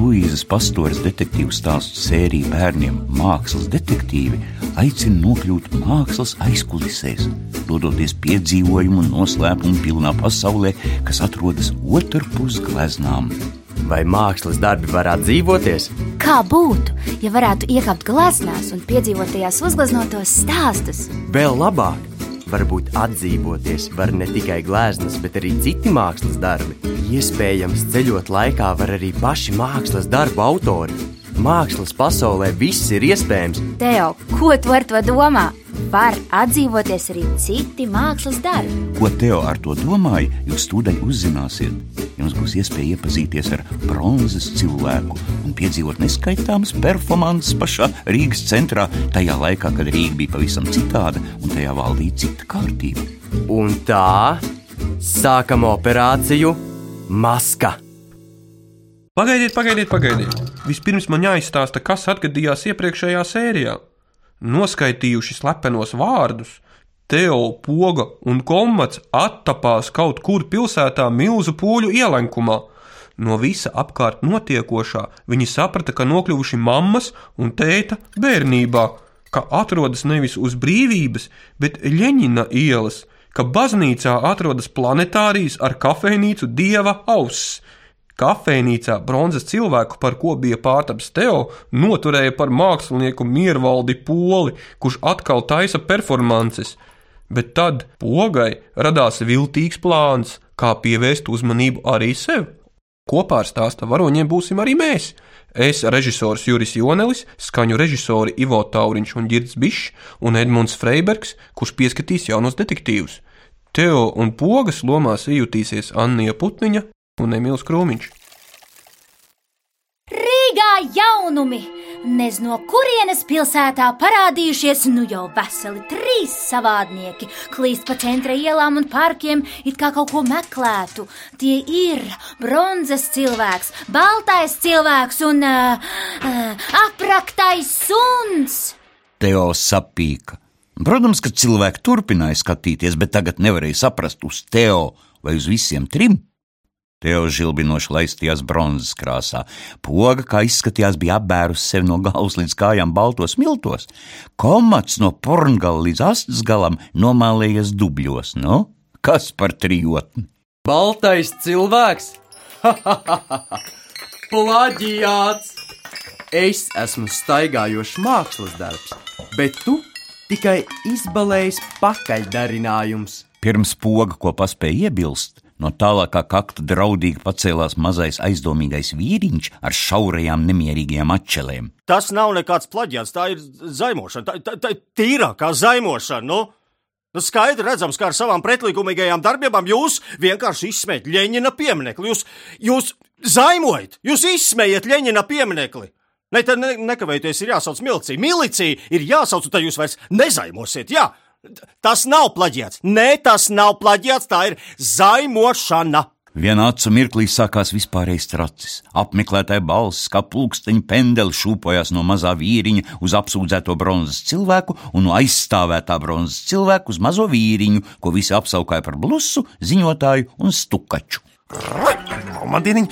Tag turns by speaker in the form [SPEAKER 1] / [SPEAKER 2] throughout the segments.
[SPEAKER 1] Luīzes Pastoras detektīvu stāstu sērija bērniem Mākslas detektīvi aicina nokļūt mākslas aizkulisēs, dodoties piedzīvojumu un noslēpumu pilnā pasaulē, kas atrodas otrpus gleznām.
[SPEAKER 2] Vai mākslas darbi varētu dzīvoties?
[SPEAKER 3] Kā būtu, ja varētu iekāpt gleznās un piedzīvot tajās uzgleznotos stāstus?
[SPEAKER 2] Vēl labāk! Varbūt atdzīvoties var ne tikai gleznas, bet arī citi mākslas darbi. Iespējams, ceļot laikā var arī paši mākslas darbu autori. Mākslas pasaulē viss ir iespējams.
[SPEAKER 3] Teo, ko tu ar to domā? Var atdzīvoties arī citi mākslas darbi.
[SPEAKER 1] Ko Teo ar to domāja, jūs tūdaļ uzzināsiet. Jums būs iespēja iepazīties ar bronzas cilvēku un piedzīvot neskaitāmas performances pašā Rīgas centrā, tajā laikā, kad Rīga bija pavisam citāda un tajā valdīja cita kārtība.
[SPEAKER 2] Un tā sākam operāciju Maska.
[SPEAKER 4] Pagaidiet, pagaidiet, pagaidiet. Vispirms man jāizstāsta, kas atgadījās iepriekšējā sērijā. Noskaitījuši slepenos vārdus, Teo, Poga un Komats attapās kaut kur pilsētā milzu pūļu ielenkumā. No visa apkārt notiekošā viņi saprata, ka nokļuvuši mammas un tēta bērnībā, ka atrodas nevis uz brīvības, bet Ļeņina ielas, ka baznīcā atrodas planetārijas ar kafejnīcu dieva auss. Kafejnīcā bronzas cilvēku, par ko bija pārtaps Teo, noturēja par mākslinieku Miervaldi Poli, kurš atkal taisa performances – bet tad pogai radās viltīgs plāns, kā pievērst uzmanību arī sev. Kopā ar stāsta varoņiem būsim arī mēs. Es, režisors Juris Jonelis, skaņu režisori Ivo Tauriņš un Girds Bišs un Edmunds Freibergs, kurš pieskatīs jaunos detektīvus. Teo un pogas lomās iejutīsies Annija Putniņa un Emīls Krūmiņš.
[SPEAKER 3] Rīgā jaunumi! Nez no kurienes pilsētā parādījušies nu jau veseli trīs savādnieki, klīst pa centra ielām un parkiem, it kā kaut ko meklētu. Tie ir bronzas cilvēks, baltais cilvēks un uh, uh, apraktais suns.
[SPEAKER 1] Teo sapīka. Protams, ka cilvēki turpināja skatīties, bet tagad nevarēja saprast uz Teo vai uz visiem trim. Teo žilbinoši laistījās bronzas krāsā. Poga, kā izskatījās, bija apbērus sevi no galvas līdz kājām baltos miltos. Komats no porngala līdz astes galam nomālējies dubļos. Nu, kas par trijotni?
[SPEAKER 2] Baltais cilvēks! Plaģiāts! Es esmu staigājošs mākslas darbs, bet tu tikai izbalējis pakaļdarinājums.
[SPEAKER 1] Pirms poga, ko paspēja iebilst, No tālākā kakta draudīgi pacēlās mazais aizdomīgais vīriņš ar šaurajām, nemierīgajām atšķelēm.
[SPEAKER 5] Tas nav nekāds plaģiāts, tā ir zaimošana, tā, tā, tā ir tīrākā zaimošana. Nu? Nu, skaidri redzams, ka ar savām pretlikumīgajām darbībām jūs vienkārši izsmējat Ļeņina pieminekli. Jūs, jūs zaimojat, jūs izsmējat Ļeņina pieminekli. Ne, tad ne, nekavējoties ir jāsauc milicija. Milicija ir jāsauc, un tad jūs vairs nezaimosiet. Jā, Tas nav plaģiāts. Nē, tas nav plaģiāts, tā ir zaimošana.
[SPEAKER 1] Vienā acu mirklī sākās vispārējais tracis. Apmeklētāja balss, kā pulksteņa pendeli šūpojās no mazā vīriņa uz apsūdzēto bronzas cilvēku un no aizstāvētā bronzas cilvēku uz mazo vīriņu, ko visi apsaukāja par blusu, ziņotāju un stukaču.
[SPEAKER 6] Madiniņ,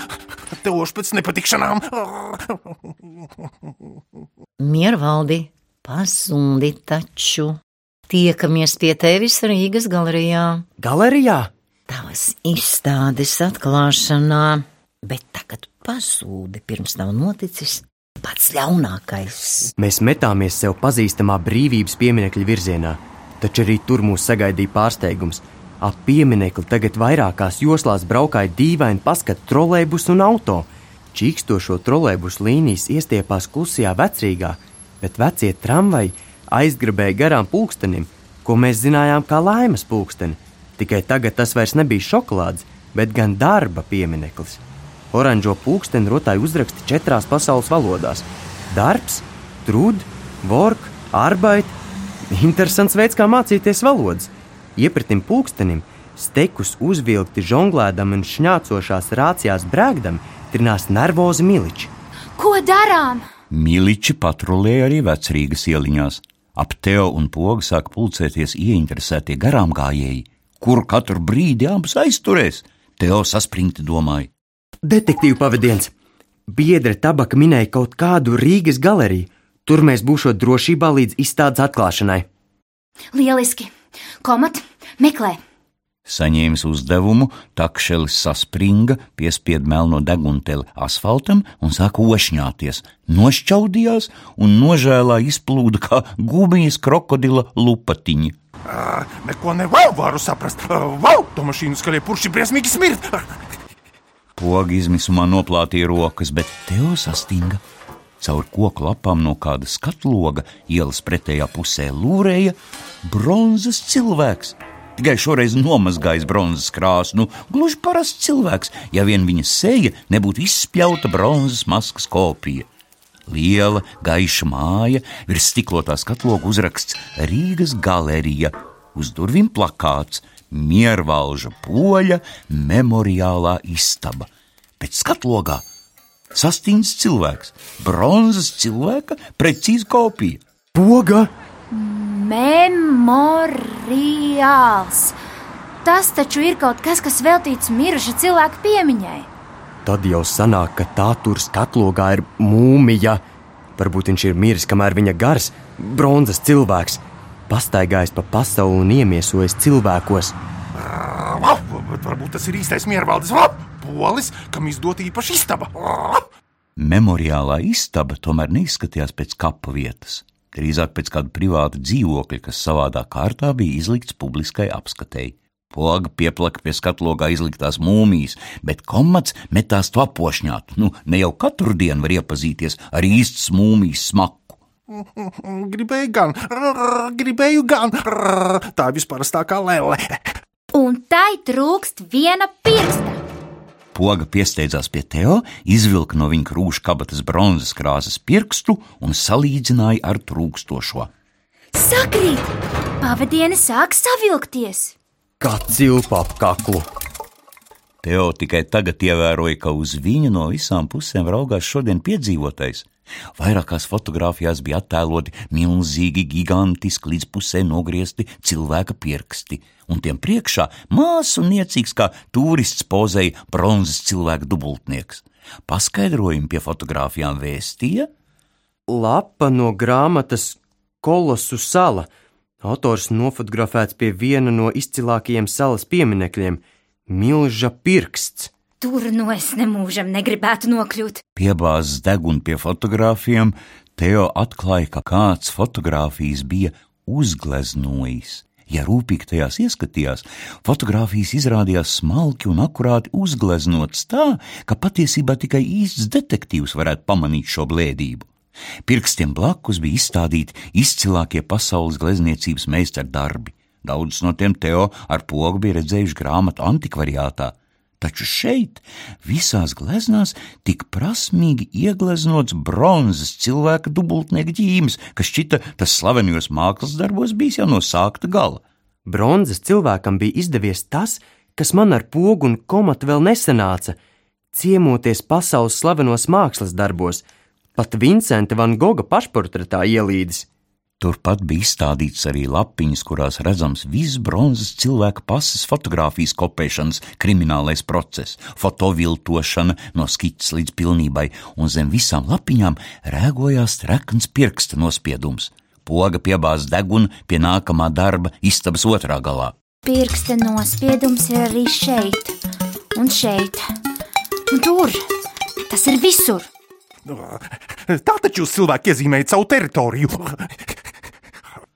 [SPEAKER 6] tev pēc nepatikšanām!
[SPEAKER 7] Miervaldi, pasundi taču! Tiekamies pie tevis Rīgas galerijā.
[SPEAKER 2] Galerijā?
[SPEAKER 7] Tavas izstādes atklāšanā, bet tagad pazūdi pirms nav noticis pats ļaunākais.
[SPEAKER 2] Mēs metāmies sev pazīstamā brīvības pieminiekļa virzienā, taču arī tur mūs sagaidīja pārsteigums. Ap pieminekli tagad vairākās joslās braukāja dīvaini paskatu trolēbus un auto. Čīkstošo trolēbusu līnijas iestiepās klusajā vecrīgā, bet vecie tramvaji aizgribēja garām pulkstenim, ko mēs zinājām kā laimes pulksteni. Tikai tagad tas vairs nebija šokolādes, bet gan darba piemineklis. Oranžo pulksteni rotāja uzraksti četrās pasaules valodās - darbs, trud, work, arbeit. Interesants veids, kā mācīties valodas. Iepratim pulkstenim, stekus uzvilkti žonglēdam un šņācošās rācijās brēgdam, trinās nervozi miliči.
[SPEAKER 3] Ko darām?
[SPEAKER 1] Miliči patrulēja arī vecrīgas ieliņās. Ap Teo un pogu sāk pulcēties ieinteresētie garām gājēji, kur katru brīdi abas aizturēs. Teo saspringti domāja:
[SPEAKER 2] Detektīva pavadiens! biedra tabaka minēja kaut kādu Rīgas galeriju. Tur mēs būšot drošībā līdz izstādes atklāšanai.
[SPEAKER 3] Lieliski! Komat, meklē!
[SPEAKER 1] Saņēmis uzdevumu, takšelis saspringa, piespied melno degunteli asfaltam un sāka ošņāties, nošķaudījās un nožēlā izplūda kā gumijas krokodila lupatiņi.
[SPEAKER 6] Neko nevaru saprast. Ā, Vau, to mašīnu skaļie purši briesmīgi smirt.
[SPEAKER 1] Poga izmisumā noplātīja rokas, bet Teo sastinga. Caur koku lapām no kāda skatloga ielas pretējā pusē lūrēja bronzas cilvēks. Tikai šoreiz nomazgājis bronzas krāsu, nu, gluži parasts cilvēks, ja vien viņa seja nebūtu izspļauta bronzas maskas kopija. Liela, gaiša māja, virs stiklotā skatloga uzraksts Rīgas galerija, uz durvīm plakāts Miervalža poļa memoriālā istaba. Pēc skatlogā sastīns cilvēks, bronzas cilvēka precīzi kopija.
[SPEAKER 2] Poga!
[SPEAKER 3] Memoriāls! Tas taču ir kaut kas, kas veltīts miruša cilvēka piemiņai.
[SPEAKER 2] Tad jau sanāk, ka tā tur skatlogā ir mūmija. Varbūt viņš ir miris, kamēr viņa gars, bronzas cilvēks, pastaigājis pa pasauli un iemiesojis cilvēkos.
[SPEAKER 6] Varbūt tas ir īstais miervaldes vau, polis, kam izdota īpaša istaba.
[SPEAKER 1] Memoriālā istaba tomēr neizskatījās pēc kapa vietas. Drīzāk pēc kāda privāta dzīvokļa, kas savādā kārtā bija izlikts publiskai apskatēji. Poga pieplaka pie skatlogā izliktās mūmijas, bet komats metās to apošņāt. Nu, ne jau katru dienu var iepazīties ar īstas mūmijas smaku.
[SPEAKER 6] Gribēju gan, gribēju gan, tā ir visparastākā lēle.
[SPEAKER 3] Un tai trūkst viena pirksta.
[SPEAKER 1] Poga piesteidzās pie Teo, izvilka no viņa krūša kabatas bronzas krāsas pirkstu un salīdzināja ar trūkstošo.
[SPEAKER 3] Sakrīt! Pavadieni sāk savilkties!
[SPEAKER 2] Kā cilpa ap kaklu.
[SPEAKER 1] Teo tikai tagad ievēroja, ka uz viņu no visām pusēm raugās šodien piedzīvotais. Vairākās fotografijās bija attēloti milzīgi, gigantiski, līdz pusē nogriezti cilvēka pirksti, un tiem priekšā māsu un niecīgs kā turists pozēja bronzas cilvēka dubultnieks. Paskaidrojumi pie fotografijām vēstīja,
[SPEAKER 2] Lapa no grāmatas Kolosu sala. Autors nofotografēts pie viena no izcilākajiem salas pieminekļiem - Milža pirksts.
[SPEAKER 3] Tur no es nemūžam negribētu nokļūt.
[SPEAKER 1] piebāzis degunu pie fotografiem, Teo atklāja, ka kāds fotografijas bija uzgleznojis. Ja rūpīgi tajās ieskatījās, fotografijas izrādījās smalki un akurāti uzgleznotas tā, ka patiesībā tikai īsts detektīvs varētu pamanīt šo blēdību. Pirkstiem blakus bija izstādīti izcilākie pasaules glezniecības meistardarbi. Daudzus no tiem Teo ar pogu bija redzējuši grāmatu antikvariātā, taču šeit visās gleznās tik prasmīgi iegleznots bronzas cilvēka dubultnieka ģīmis, kas šķita tas slavenajos mākslas darbos bijis jau no sākta gala.
[SPEAKER 2] Bronzas cilvēkam bija izdevies tas, kas man ar pogu un komatu vēl nesanāca - ciemoties pasaules slavenos mākslas darbos, pat Vincenta van Goga pašportretā ielīdis.
[SPEAKER 1] Turpat bija izstādīts arī lapiņas, kurās redzams viss bronzas cilvēka pasas fotografijas kopēšanas kriminālais process, fotoviltošana no skices līdz pilnībai, un zem visām lapiņām rēgojās trekns pirksta nospiedums. Poga piebāz degunu pie nākamā darba istabas otrā galā.
[SPEAKER 3] Pirksta nospiedums ir arī šeit, un šeit, un tur. Tas ir visur.
[SPEAKER 6] Tā taču jūs cilvēki iezīmējat savu teritoriju.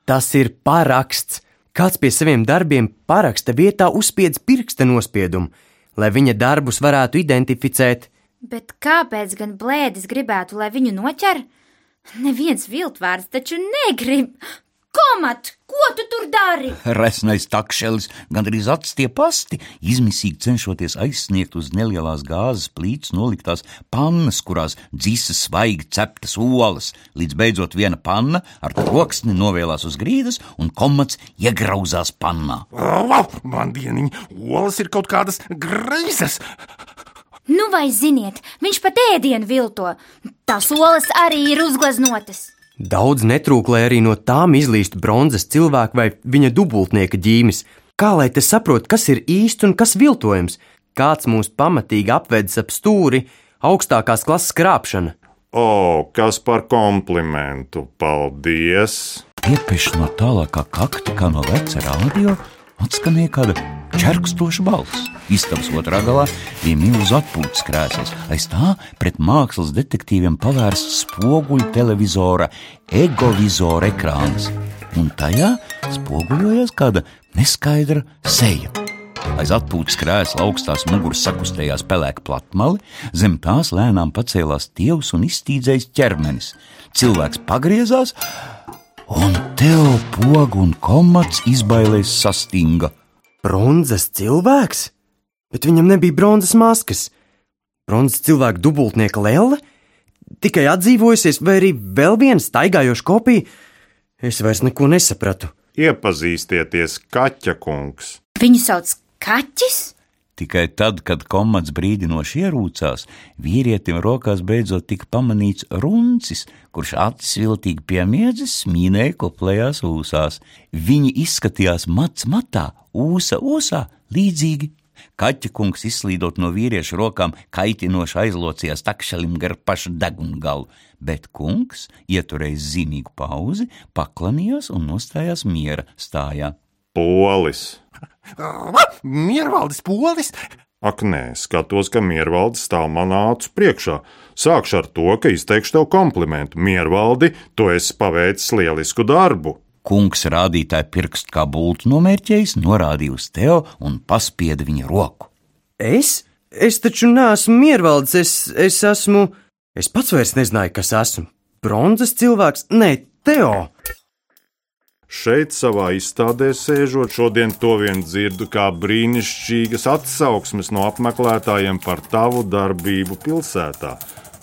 [SPEAKER 2] Tas ir paraksts. Kāds pie saviem darbiem paraksta vietā uzspiedz pirksta nospiedumu, lai viņa darbus varētu identificēt.
[SPEAKER 3] Bet kāpēc gan blēdis gribētu, lai viņu noķer? Neviens viltvārds taču negrib. Komat, ko tu tur dari?
[SPEAKER 1] Resnais takšelis gandrīz atstie pasti, izmisīgi cenšoties aizsniegt uz nelielās gāzes plīts noliktās pannas, kurās dzisa svaigi ceptas olas, līdz beidzot viena panna ar troksni novēlās uz grīdas un komats iegrauzās pannā.
[SPEAKER 6] Man dieniņ, olas ir kaut kādas greizes.
[SPEAKER 3] Nu, vai ziniet, viņš pat ēdienu vilto. Tās olas arī ir uzgleznotas.
[SPEAKER 2] Daudz netrūk, lai arī no tām izlīst bronzas cilvēka vai viņa dubultnieka ģīmis. Kā lai te saprot, kas ir īsts un kas viltojams? Kāds mūs pamatīgi apvedis ap stūri, augstākās klases krāpšana.
[SPEAKER 8] O, kas par komplimentu! Paldies!
[SPEAKER 1] Iepešs no tālākā kakta, kā no veca rādio, atskanēja kāda čerkstoša balss. Istabas otrā galā bija milzu atpūtas krēsls. Aiz tā pret mākslas detektīviem pavērsts spoguļu televizora egovizora ekrāns, un tajā spoguļojās kāda neskaidra seja. Aiz atpūtas krēsla augstās muguras sakustējās pelēka platmali, zem tās lēnām pacēlās tievs un iztīdzējis ķermenis. Cilvēks pagriezās, un tev pogu un komats izbailēs sastinga.
[SPEAKER 2] Bronzas cilvēks? Bet viņam nebija bronzas maskas. Bronzas cilvēka dubultnieka lēle? Tikai atdzīvojusies, vai arī vēl viena staigājoša kopija? Es vairs neko nesapratu.
[SPEAKER 8] Iepazīstieties, Kaķa kungs!
[SPEAKER 3] Viņu sauc Kaķis?
[SPEAKER 1] Tikai tad, kad komats brīdinoši ierūcās, vīrietim rokās beidzot tika pamanīts runcis, kurš acis viltīgi piemiedzis, smīnēja koplējās ūsās. Viņi izskatījās mats matā, ūsa ūsā, līdzīgi. Kaķa kungs izslīdot no vīrieša rokām, kaitinoši aizlocījās takšalim gar pašu degungalu, bet kungs ieturēja zīmīgu pauzi, paklanījās un nostājās miera stājā.
[SPEAKER 8] Polis!
[SPEAKER 6] Miervaldis polis!
[SPEAKER 8] Ak, nē, skatos, ka miervaldes stāv manā acu priekšā. Sākšu ar to, ka izteikšu tev komplimentu. Miervaldi, tu esi paveicis lielisku darbu.
[SPEAKER 1] Kungs rādītāja pirkstu kā būtu nomērķējis, norādīja uz Teo un paspieda viņa roku.
[SPEAKER 2] Es? Es taču neesmu miervalds, es, es esmu. Es pats vairs nezināju, kas esmu. Bronzas cilvēks? Nē, Teo!
[SPEAKER 8] Šeit savā izstādē sēžot, šodien to vien dzirdu kā brīnišķīgas atsauksmes no apmeklētājiem par tavu darbību pilsētā.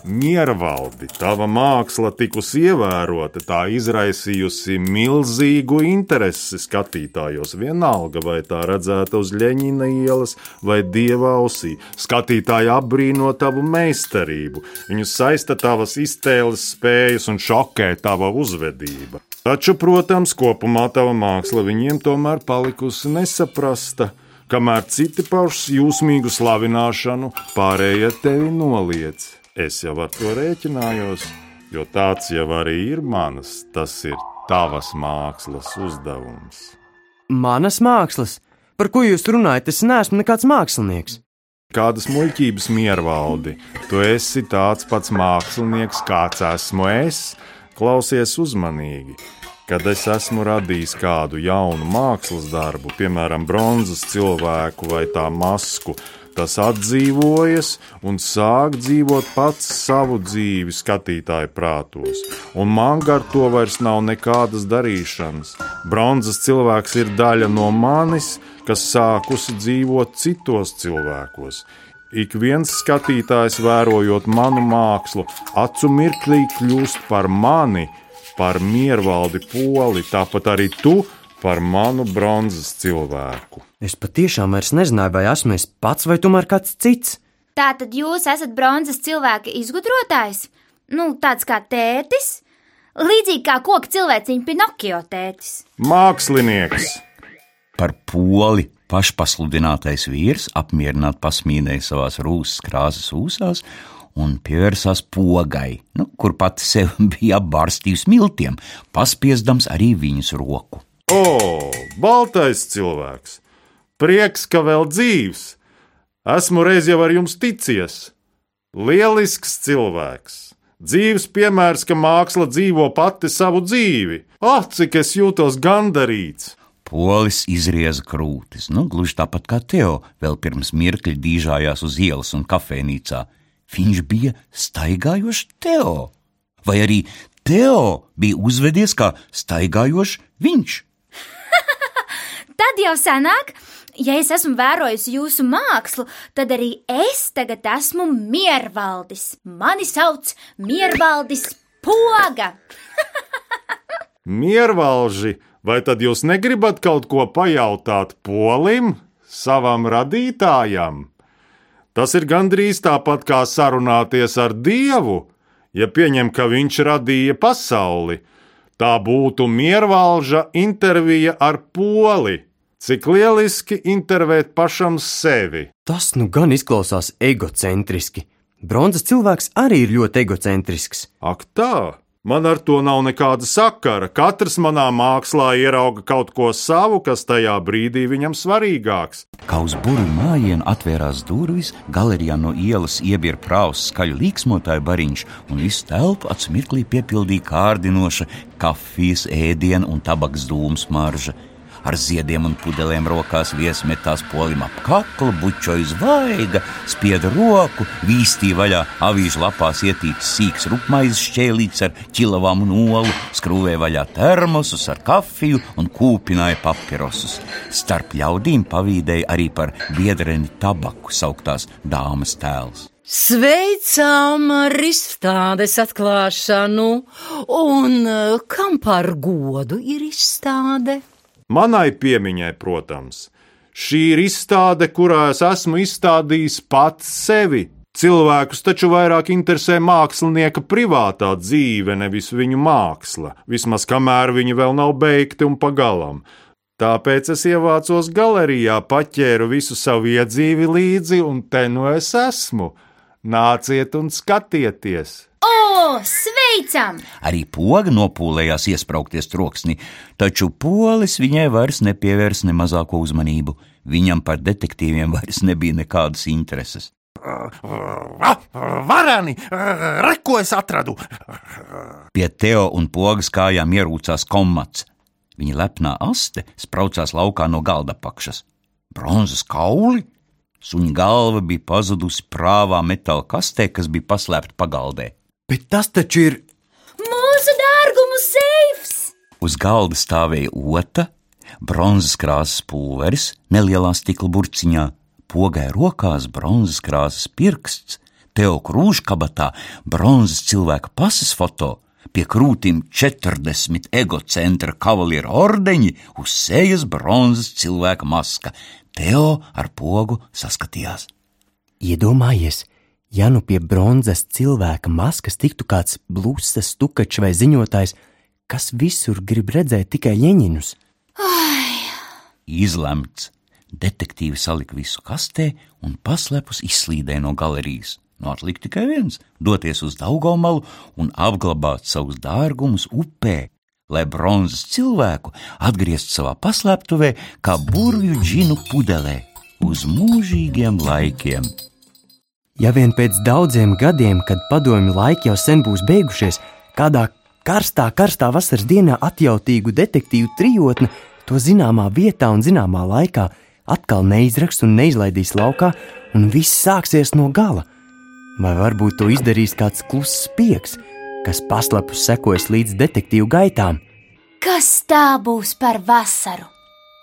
[SPEAKER 8] Miervaldi, tava māksla tikusi ievērota, tā izraisījusi milzīgu interesi skatītājos. Vienalga, vai tā redzēta uz Leņķina ielas vai dieva ausī. Skatītāji apbrīno tavu meistarību, viņus saista tavas iztēles spējas un šokē tava uzvedība. Taču, protams, kopumā tava māksla viņiem tomēr palikusi nesaprasta. Kamēr citi pauž jūsmīgu slavināšanu, pārējie tevi noliedz. Es jau ar to rēķinājos, jo tāds jau arī ir manas, tas ir tavas mākslas uzdevums.
[SPEAKER 2] Manas mākslas? Par ko jūs runājat? Es neesmu nekāds mākslinieks.
[SPEAKER 8] Kādas muļķības miervaldi? Tu esi tāds pats mākslinieks, kāds esmu es. Klausies uzmanīgi. Kad es esmu radījis kādu jaunu mākslas darbu, piemēram, bronzas cilvēku vai tā masku, tas atdzīvojas un sāk dzīvot pats savu dzīvi skatītāju prātos, un man gar to vairs nav nekādas darīšanas. Bronzas cilvēks ir daļa no manis, kas sākusi dzīvot citos cilvēkos. Ik viens skatītājs, vērojot manu mākslu, acu mirklī kļūst par mani, par miervaldi poli, tāpat arī tu par manu bronzas cilvēku.
[SPEAKER 2] Es patiešām vairs nezināju, vai esmu es pats vai tomēr kāds cits.
[SPEAKER 3] Tā tad jūs esat bronzas cilvēka izgudrotājs? Nu, tāds kā tētis? Līdzīgi kā koka cilvēciņa Pinokio tētis.
[SPEAKER 8] Mākslinieks!
[SPEAKER 1] Par poli pašpasludinātais vīrs apmierināti pasmīnēja savās rūsas krāsas ūsās un pievērsās pogai, nu, kur pati sev bija apbārstījusi miltiem, paspiesdams arī viņas roku.
[SPEAKER 8] O, baltais cilvēks! Prieks, ka vēl dzīvs! Esmu reiz jau ar jums ticies! Lielisks cilvēks! Dzīves piemērs, ka māksla dzīvo pati savu dzīvi. Ah, cik es jūtos gandarīts!
[SPEAKER 1] Polis izrieza krūtis, nu, gluži tāpat kā Teo, vēl pirms mirkļa dīžājās uz ielas un kafejnīcā. Viņš bija staigājošs Teo, vai arī Teo bija uzvedies kā staigājošs viņš.
[SPEAKER 3] Tad jau senāk, ja es esmu vērojusi jūsu mākslu, tad arī es tagad esmu miervaldis. Mani sauc Miervaldis Poga.
[SPEAKER 8] Miervalži, vai tad jūs negribat kaut ko pajautāt polim, savam radītājam? Tas ir gandrīz tāpat kā sarunāties ar Dievu, ja pieņem, ka viņš radīja pasauli. Tā būtu miervalža intervija ar poli. Cik lieliski intervēt pašam sevi.
[SPEAKER 2] Tas nu gan izklausās egocentriski. Bronzas cilvēks arī ir ļoti egocentrisks.
[SPEAKER 8] Ak, tā! Man ar to nav nekāda sakara. Katrs manā mākslā ierauga kaut ko savu, kas tajā brīdī viņam svarīgāks.
[SPEAKER 1] Kā uz burbuļu mājiņa atvērās durvis, galerijā no ielas iebira prāvs skaļu līksmotāju bariņš, un visu telpu atsmirklī piepildīja kārdinoša kafijas, ēdienu un tabaks dūmu smarža. Ar ziediem un pudelēm rokās viesmetās polim ap kaklu, bučoja zvaiga, spieda roku, vīstīja vaļā avīžu lapās ietīts sīks rupmaizes šķēlīts ar ķilavām un olu, skrūvēja vaļā termosus ar kafiju un kūpināja papirosus. Starp ļaudīm pavīdēja arī par biedreni tabaku sauktās dāmas tēls.
[SPEAKER 7] Sveicām izstādes atklāšanu, un eh, kam par godu ir izstāde?
[SPEAKER 8] Manai piemiņai, protams, šī ir izstāde, kurā es esmu izstādījis pats sevi. Cilvēkus taču vairāk interesē mākslinieka privātā dzīve, nevis viņu māksla, vismaz kamēr viņi vēl nav beigti un pagalam. Tāpēc es ievācos galerijā, paķēru visu savu iedzīvi līdzi, un te nu es esmu. Nāciet un skatieties!
[SPEAKER 3] O, sveicam!
[SPEAKER 1] Arī poga nopūlējās iesprāgties troksnī, taču polis viņai vairs nepievērs ne mazāko uzmanību. Viņam par detektīviem vairs nebija nekādas intereses.
[SPEAKER 6] Varani, reko es atradu!
[SPEAKER 1] Pie Teo un pogas kājām ierūcās komats. Viņa lepnā aste spraucās laukā no galda pakšas. Bronzas kauli? Suņa galva bija pazudusi prāvā metāla kastē, kas bija paslēpta pagaldē.
[SPEAKER 2] Bet tas taču ir
[SPEAKER 3] Mūsu dārgumu seifs!
[SPEAKER 1] Uz galda stāvēja ota, bronzas krāsas pulveris, nelielā stikla burciņā, pogai rokās bronzas krāsas pirksts, Teo krūškabatā bronzas cilvēka pasas foto, pie krūtīm 40 egocentra kavalieru ordeņi, uz sejas bronzas cilvēka maska. Teo ar pogu saskatījās.
[SPEAKER 2] Iedomājies, ja nu pie bronzas cilvēka maskas tiktu kāds blūzs, stukačs vai ziņotājs, kas visur grib redzēt tikai ņeņinus.
[SPEAKER 1] Izlemts. Detektīvi salika visu kastē un paslepus izslīdēja no galerijas. Nu, atlika tikai viens - doties uz Daugomalu un apglabāt savus dārgumus upē, lai bronzas cilvēku atgrieztu savā paslēptuvē kā burvju džinu pudelē uz mūžīgiem laikiem.
[SPEAKER 2] Ja vien pēc daudziem gadiem, kad padomju laiki jau sen būs beigušies, kādā karstā, karstā vasaras dienā atjautīgu detektīvu trijotne to zināmā vietā un zināmā laikā atkal neizraks un neizlaidīs laukā, un viss sāksies no gala. Vai varbūt to izdarīs kāds kluss spiegs, kas paslepus sekojas līdz detektīvu gaitām?
[SPEAKER 3] Kas tā būs par vasaru?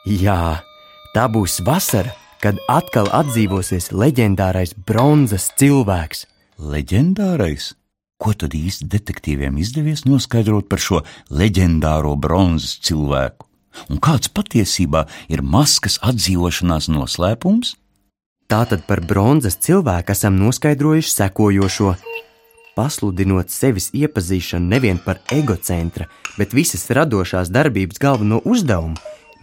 [SPEAKER 2] Jā, tā būs vasara, kad atkal atdzīvosies leģendārais bronzas cilvēks.
[SPEAKER 1] Leģendārais? Ko tad īsti detektīviem izdevies noskaidrot par šo leģendāro bronzas cilvēku? Un kāds patiesībā ir maskas atdzīvošanās noslēpums?
[SPEAKER 2] Tātad par bronzas cilvēku esam noskaidrojuši sekojošo. Pasludinot sevis iepazīšanu nevien par egocentra, bet visas radošās darbības galveno uzdevumu,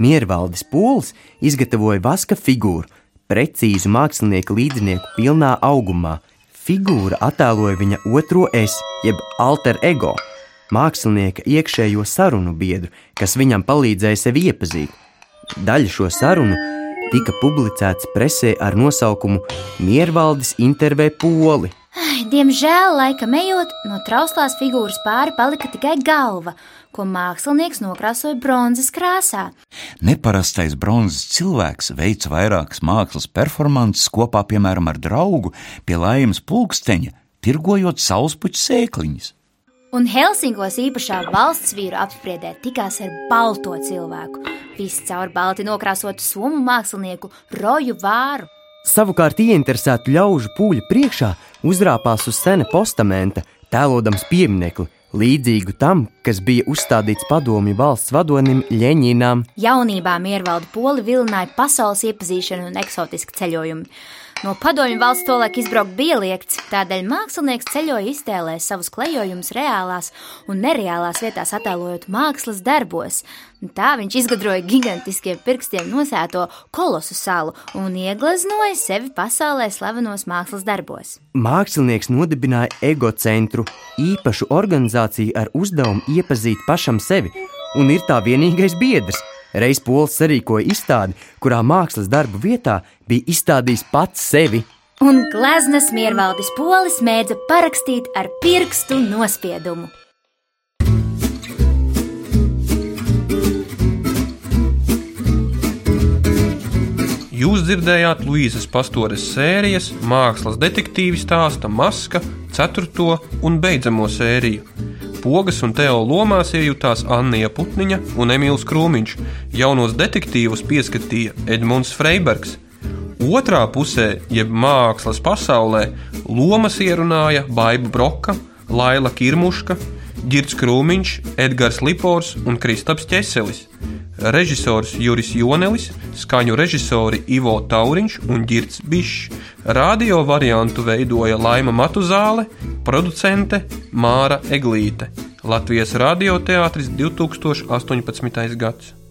[SPEAKER 2] Miervaldis Pūls izgatavoja vaska figūru, precīzu mākslinieka līdzinieku pilnā augumā. Figūra attēloja viņa otro es, jeb alter ego, mākslinieka iekšējo sarunu biedru, kas viņam palīdzēja sevi iepazīt. Daļa šo sarunu tika publicēts presē ar nosaukumu Miervaldis intervē poli.
[SPEAKER 3] Ai, Diemžēl, laika ejot, no trauslās figūras pāri palika tikai galva, ko mākslinieks nokrāsoja bronzas krāsā.
[SPEAKER 1] Neparastais bronzas cilvēks veica vairākas mākslas performances kopā, piemēram, ar draugu pie laimes pulksteņa, tirgojot saulespuķu sēkliņas.
[SPEAKER 3] Un Helsingos īpašā valsts vīru apspriedē tikās ar balto cilvēku, viscaur balti nokrāsotu somu mākslinieku Roju Vāru.
[SPEAKER 2] Savukārt ieinteresētu ļaužu pūļu priekšā uzrāpās uz sena postamenta, tēlodams pieminekli, līdzīgu tam, kas bija uzstādīts padomju valsts vadonim Ļeņinam.
[SPEAKER 3] Jaunībā Miervalda poli vilināja pasaules iepazīšanu un eksotisku ceļojumu. No padomju valsts tolaik izbraukt bija liekts, tādēļ mākslinieks ceļoja iztēlē savus klejojumus reālās un nereālās vietās attēlojot mākslas darbos. Tā viņš izgudroja gigantiskiem pirkstiem nosēto kolosu salu un iegleznoja sevi pasaulē slavenos mākslas darbos.
[SPEAKER 2] Mākslinieks nodibināja egocentru, īpašu organizāciju ar uzdevumu iepazīt pašam sevi, un ir tā vienīgais biedrs. Reiz pols sarīkoja izstādi, kurā mākslas darbu vietā bija izstādījis pats sevi.
[SPEAKER 3] Un gleznas miervaldis polis mēdza parakstīt ar pirkstu nospiedumu.
[SPEAKER 4] Jūs dzirdējāt Luīzes pastores sērijas mākslas detektīvi stāsta Maska, 4. un beidzamo sēriju. Pogas un Teo lomās iejutās Anna Putniņa un Emīls Krūmiņš. Jaunos detektīvus pieskatīja Edmunds Freibergs. Otrā pusē, jeb mākslas pasaulē, lomas ierunāja Baiba Broka, Laila Kirmuška, Girts Krūmiņš, Edgars Lipors un Kristaps Česelis režisors Juris Jonelis, skaņu režisori Ivo Tauriņš un Girts Bišs. Radio variantu veidoja Laima Matuzāle, producente Māra Eglīte. Latvijas radioteātris 2018. gads.